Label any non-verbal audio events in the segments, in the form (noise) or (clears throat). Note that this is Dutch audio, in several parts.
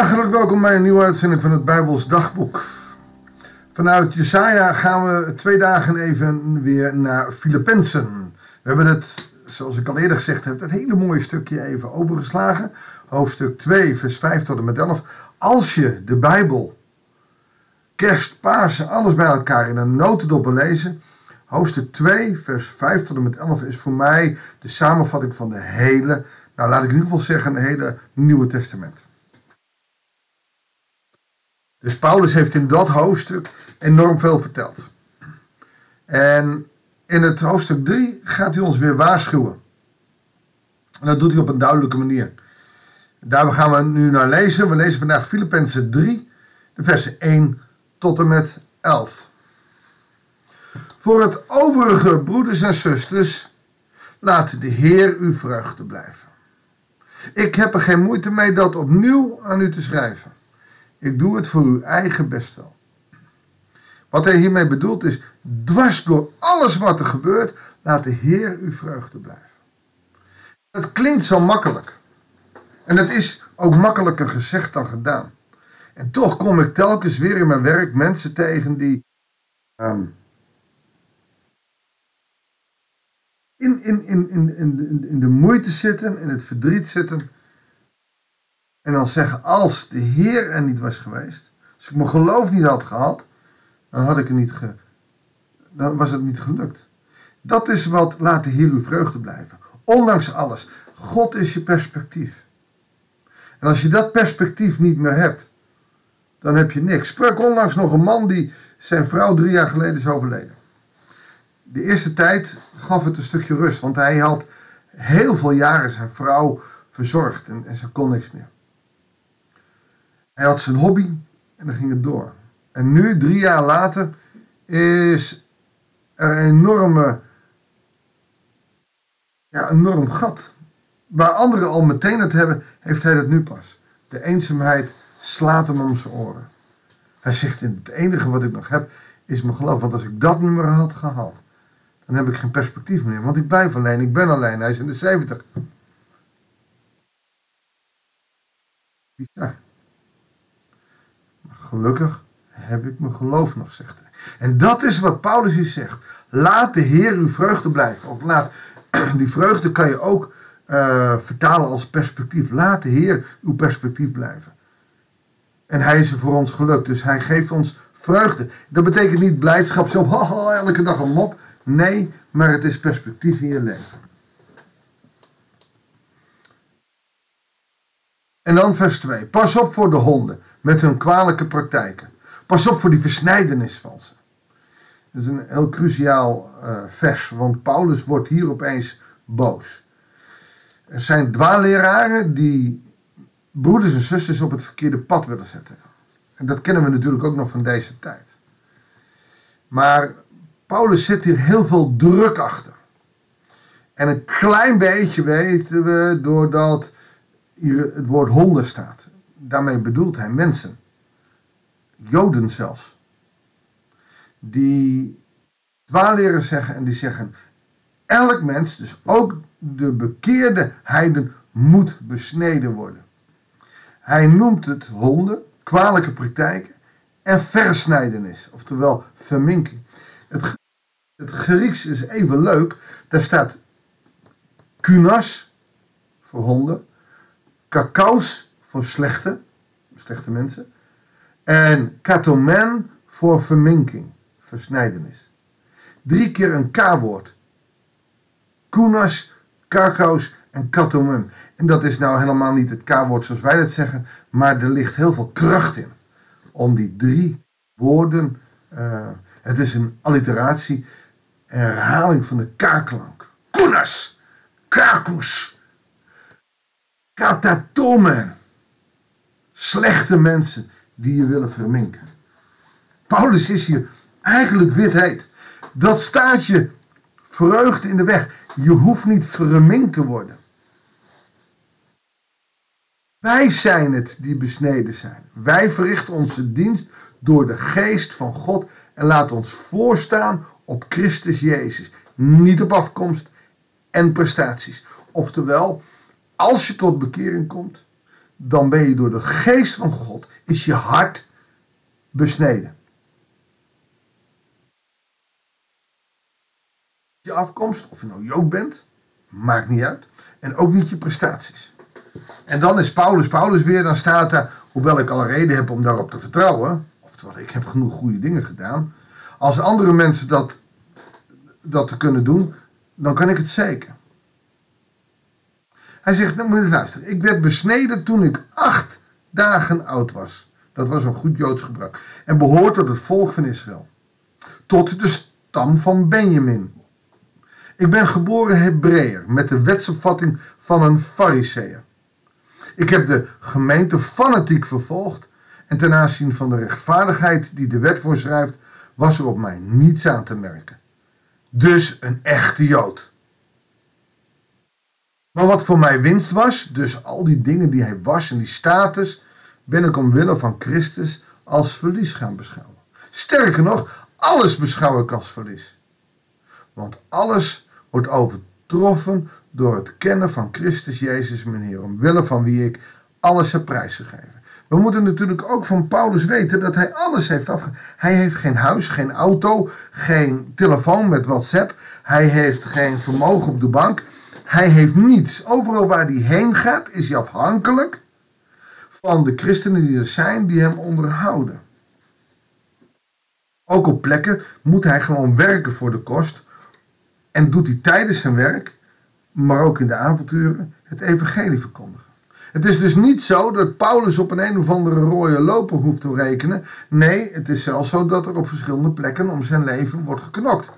hartelijk welkom bij een nieuwe uitzending van het Bijbels Dagboek. Vanuit Jesaja gaan we twee dagen even weer naar Filippenzen. We hebben het, zoals ik al eerder gezegd heb, het hele mooie stukje even overgeslagen. Hoofdstuk 2, vers 5 tot en met 11. Als je de Bijbel, kerst, Pasen, alles bij elkaar in een notendop wil lezen... Hoofdstuk 2, vers 5 tot en met 11 is voor mij de samenvatting van de hele, nou laat ik in ieder geval zeggen, het hele Nieuwe Testament. Dus Paulus heeft in dat hoofdstuk enorm veel verteld. En in het hoofdstuk 3 gaat hij ons weer waarschuwen. En dat doet hij op een duidelijke manier. Daar gaan we nu naar lezen. We lezen vandaag Filippenzen 3, de versen 1 tot en met 11. Voor het overige, broeders en zusters, laat de Heer uw vreugde blijven. Ik heb er geen moeite mee dat opnieuw aan u te schrijven. Ik doe het voor uw eigen bestwil. Wat hij hiermee bedoelt is, dwars door alles wat er gebeurt, laat de Heer uw vreugde blijven. Het klinkt zo makkelijk. En het is ook makkelijker gezegd dan gedaan. En toch kom ik telkens weer in mijn werk mensen tegen die um, in, in, in, in, in, in de moeite zitten, in het verdriet zitten. En dan zeggen, als de Heer er niet was geweest, als ik mijn geloof niet had gehad, dan had ik het niet ge, dan was het niet gelukt. Dat is wat laat de Heer uw vreugde blijven. Ondanks alles. God is je perspectief. En als je dat perspectief niet meer hebt, dan heb je niks. Sprak onlangs nog een man die zijn vrouw drie jaar geleden is overleden de eerste tijd gaf het een stukje rust, want hij had heel veel jaren zijn vrouw verzorgd en, en ze kon niks meer. Hij had zijn hobby en dan ging het door. En nu, drie jaar later, is er een enorme, ja, enorm gat. Waar anderen al meteen het hebben, heeft hij dat nu pas. De eenzaamheid slaat hem om zijn oren. Hij zegt, het enige wat ik nog heb, is mijn geloof. Want als ik dat niet meer had gehad, dan heb ik geen perspectief meer. Want ik blijf alleen, ik ben alleen. Hij is in de 70. Bizar. Gelukkig heb ik mijn geloof nog, zegt hij. En dat is wat Paulus hier zegt. Laat de Heer uw vreugde blijven. Of laat, (clears throat) die vreugde kan je ook uh, vertalen als perspectief. Laat de Heer uw perspectief blijven. En hij is er voor ons gelukt. Dus hij geeft ons vreugde. Dat betekent niet blijdschap zo (laughs) elke dag een mop. Nee, maar het is perspectief in je leven. En dan vers 2. Pas op voor de honden met hun kwalijke praktijken. Pas op voor die versnijdenisvalsen. Dat is een heel cruciaal uh, vers, want Paulus wordt hier opeens boos. Er zijn dwaalleraren die broeders en zusters op het verkeerde pad willen zetten. En dat kennen we natuurlijk ook nog van deze tijd. Maar Paulus zet hier heel veel druk achter. En een klein beetje weten we doordat hier het woord honden staat. Daarmee bedoelt hij mensen. Joden zelfs. Die dwaaleren zeggen en die zeggen: elk mens, dus ook de bekeerde heiden, moet besneden worden. Hij noemt het honden, kwalijke praktijken en versnijdenis, oftewel verminking. Het het Grieks is even leuk. Daar staat kunas voor honden, kakaos voor slechte, slechte mensen, en katomen voor verminking, versnijdenis. Drie keer een K-woord. Kunas, kakaos en katomen. En dat is nou helemaal niet het K-woord zoals wij dat zeggen, maar er ligt heel veel kracht in om die drie woorden. Uh, het is een alliteratie herhaling van de K-klank. Kunas, kakus, katatomen. Slechte mensen die je willen verminken. Paulus is hier eigenlijk wit heet. Dat staat je vreugde in de weg. Je hoeft niet verminkt te worden. Wij zijn het die besneden zijn. Wij verrichten onze dienst door de geest van God en laten ons voorstaan op Christus Jezus. Niet op afkomst en prestaties. Oftewel, als je tot bekering komt, dan ben je door de geest van God, is je hart besneden. Je afkomst, of je nou Jood bent, maakt niet uit. En ook niet je prestaties. En dan is Paulus, Paulus weer, dan staat er, hoewel ik alle reden heb om daarop te vertrouwen, oftewel ik heb genoeg goede dingen gedaan, als andere mensen dat, dat kunnen doen, dan kan ik het zeker. Hij zegt, nou moet je luisteren, ik werd besneden toen ik acht dagen oud was. Dat was een goed Joods gebruik. En behoort tot het volk van Israël. Tot de stam van Benjamin. Ik ben geboren Hebreeër met de wetsopvatting van een Fariseer. Ik heb de gemeente fanatiek vervolgd en ten aanzien van de rechtvaardigheid die de wet voorschrijft, was er op mij niets aan te merken. Dus een echte Jood. Maar wat voor mij winst was, dus al die dingen die hij was en die status, ben ik omwille van Christus als verlies gaan beschouwen. Sterker nog, alles beschouw ik als verlies. Want alles wordt overtroffen door het kennen van Christus Jezus, mijn Heer, omwille van wie ik alles heb prijsgegeven. We moeten natuurlijk ook van Paulus weten dat hij alles heeft afgegeven. Hij heeft geen huis, geen auto, geen telefoon met WhatsApp. Hij heeft geen vermogen op de bank. Hij heeft niets. Overal waar hij heen gaat is hij afhankelijk van de christenen die er zijn die hem onderhouden. Ook op plekken moet hij gewoon werken voor de kost en doet hij tijdens zijn werk, maar ook in de avonturen, het evangelie verkondigen. Het is dus niet zo dat Paulus op een een of andere rode loper hoeft te rekenen. Nee, het is zelfs zo dat er op verschillende plekken om zijn leven wordt geknokt.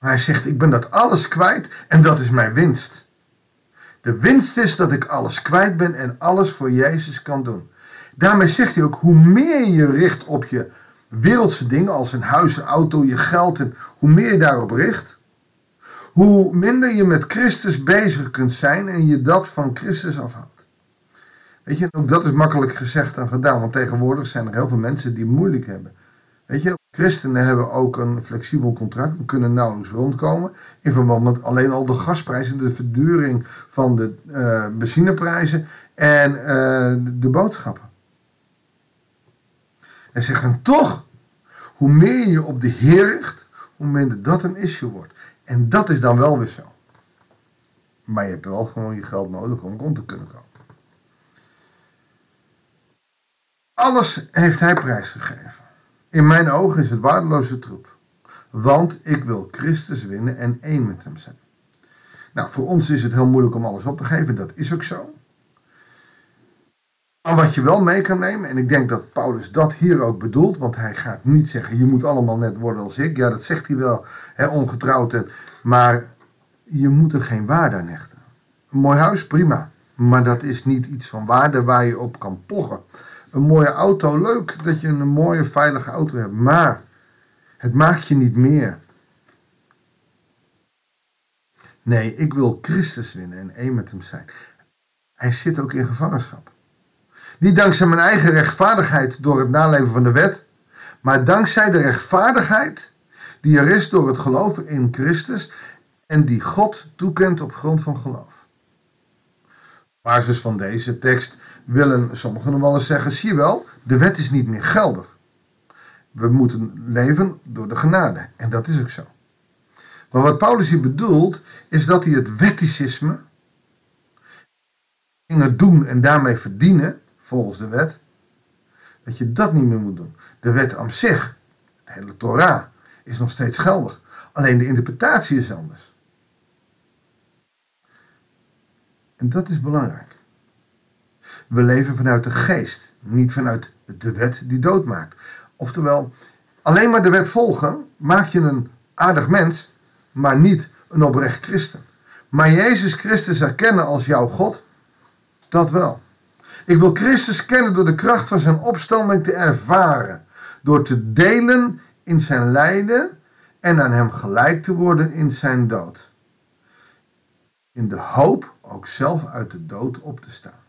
Hij zegt, ik ben dat alles kwijt en dat is mijn winst. De winst is dat ik alles kwijt ben en alles voor Jezus kan doen. Daarmee zegt hij ook, hoe meer je richt op je wereldse dingen als een huis, een auto, je geld en hoe meer je daarop richt, hoe minder je met Christus bezig kunt zijn en je dat van Christus afhoudt. Weet je, ook dat is makkelijk gezegd en gedaan, want tegenwoordig zijn er heel veel mensen die moeilijk hebben. Weet je, christenen hebben ook een flexibel contract, we kunnen nauwelijks rondkomen in verband met alleen al de gasprijzen, de verduring van de uh, benzineprijzen en uh, de boodschappen. En zeggen toch, hoe meer je op de Heer richt, hoe minder dat een issue wordt. En dat is dan wel weer zo. Maar je hebt wel gewoon je geld nodig om rond te kunnen komen. Alles heeft hij prijsgegeven. In mijn ogen is het waardeloze troep. Want ik wil Christus winnen en één met hem zijn. Nou, voor ons is het heel moeilijk om alles op te geven. Dat is ook zo. Maar wat je wel mee kan nemen, en ik denk dat Paulus dat hier ook bedoelt, want hij gaat niet zeggen, je moet allemaal net worden als ik. Ja, dat zegt hij wel, hè, ongetrouwd. En, maar je moet er geen waarde aan hechten. Een mooi huis, prima. Maar dat is niet iets van waarde waar je op kan pochen. Een mooie auto, leuk dat je een mooie, veilige auto hebt. Maar het maakt je niet meer. Nee, ik wil Christus winnen en één met hem zijn. Hij zit ook in gevangenschap. Niet dankzij mijn eigen rechtvaardigheid door het naleven van de wet, maar dankzij de rechtvaardigheid die er is door het geloven in Christus en die God toekent op grond van geloof. Op basis van deze tekst willen sommigen wel eens zeggen: zie wel, de wet is niet meer geldig. We moeten leven door de genade. En dat is ook zo. Maar wat Paulus hier bedoelt, is dat hij het wetticisme, dingen doen en daarmee verdienen, volgens de wet, dat je dat niet meer moet doen. De wet aan zich, de hele Torah, is nog steeds geldig. Alleen de interpretatie is anders. En dat is belangrijk. We leven vanuit de geest, niet vanuit de wet die doodmaakt. Oftewel, alleen maar de wet volgen maakt je een aardig mens, maar niet een oprecht christen. Maar Jezus Christus erkennen als jouw God, dat wel. Ik wil Christus kennen door de kracht van zijn opstanding te ervaren. Door te delen in zijn lijden en aan hem gelijk te worden in zijn dood. In de hoop ook zelf uit de dood op te staan.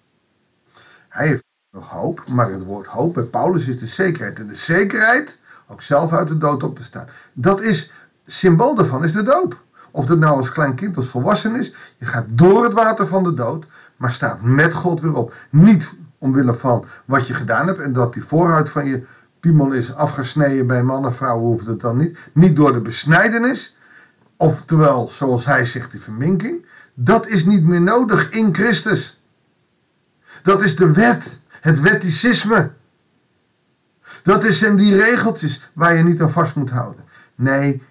Hij heeft nog hoop, maar het woord hoop bij Paulus is de zekerheid. En de zekerheid ook zelf uit de dood op te staan. Dat is, symbool daarvan is de doop. Of dat nou als klein kind of volwassen is, je gaat door het water van de dood, maar staat met God weer op. Niet omwille van wat je gedaan hebt en dat die voorhuid van je piemel is afgesneden bij man en vrouw, hoeft het dan niet. Niet door de besnijdenis, oftewel, zoals hij zegt, die verminking. Dat is niet meer nodig in Christus. Dat is de wet, het wetticisme. Dat in die regeltjes waar je niet aan vast moet houden. Nee,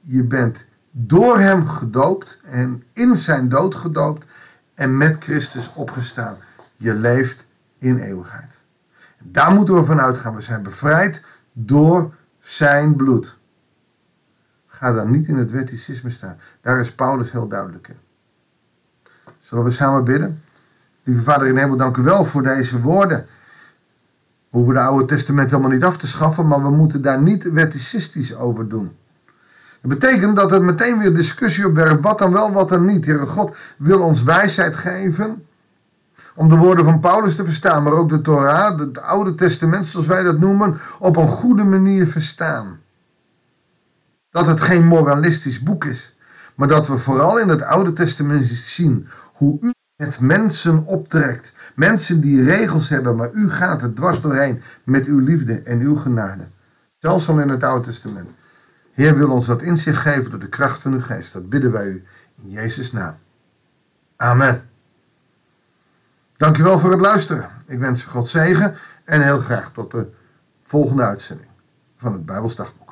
je bent door hem gedoopt en in zijn dood gedoopt en met Christus opgestaan. Je leeft in eeuwigheid. Daar moeten we vanuit gaan. We zijn bevrijd door zijn bloed. Ga dan niet in het wetticisme staan. Daar is Paulus heel duidelijk in. Zullen we samen bidden? Lieve Vader in hemel, dank u wel voor deze woorden. We hoeven het Oude Testament helemaal niet af te schaffen, maar we moeten daar niet wetticistisch over doen. Dat betekent dat het meteen weer discussie opwerpt, wat dan wel, wat dan niet. Heere God wil ons wijsheid geven om de woorden van Paulus te verstaan, maar ook de Torah, het Oude Testament zoals wij dat noemen, op een goede manier verstaan. Dat het geen moralistisch boek is, maar dat we vooral in het Oude Testament zien hoe u met mensen optrekt. Mensen die regels hebben, maar u gaat er dwars doorheen met uw liefde en uw genade. Zelfs al in het Oude Testament. Heer wil ons dat inzicht geven door de kracht van uw geest. Dat bidden wij u in Jezus' naam. Amen. Dankjewel voor het luisteren. Ik wens je God zegen en heel graag tot de volgende uitzending van het Bijbelsdagboek.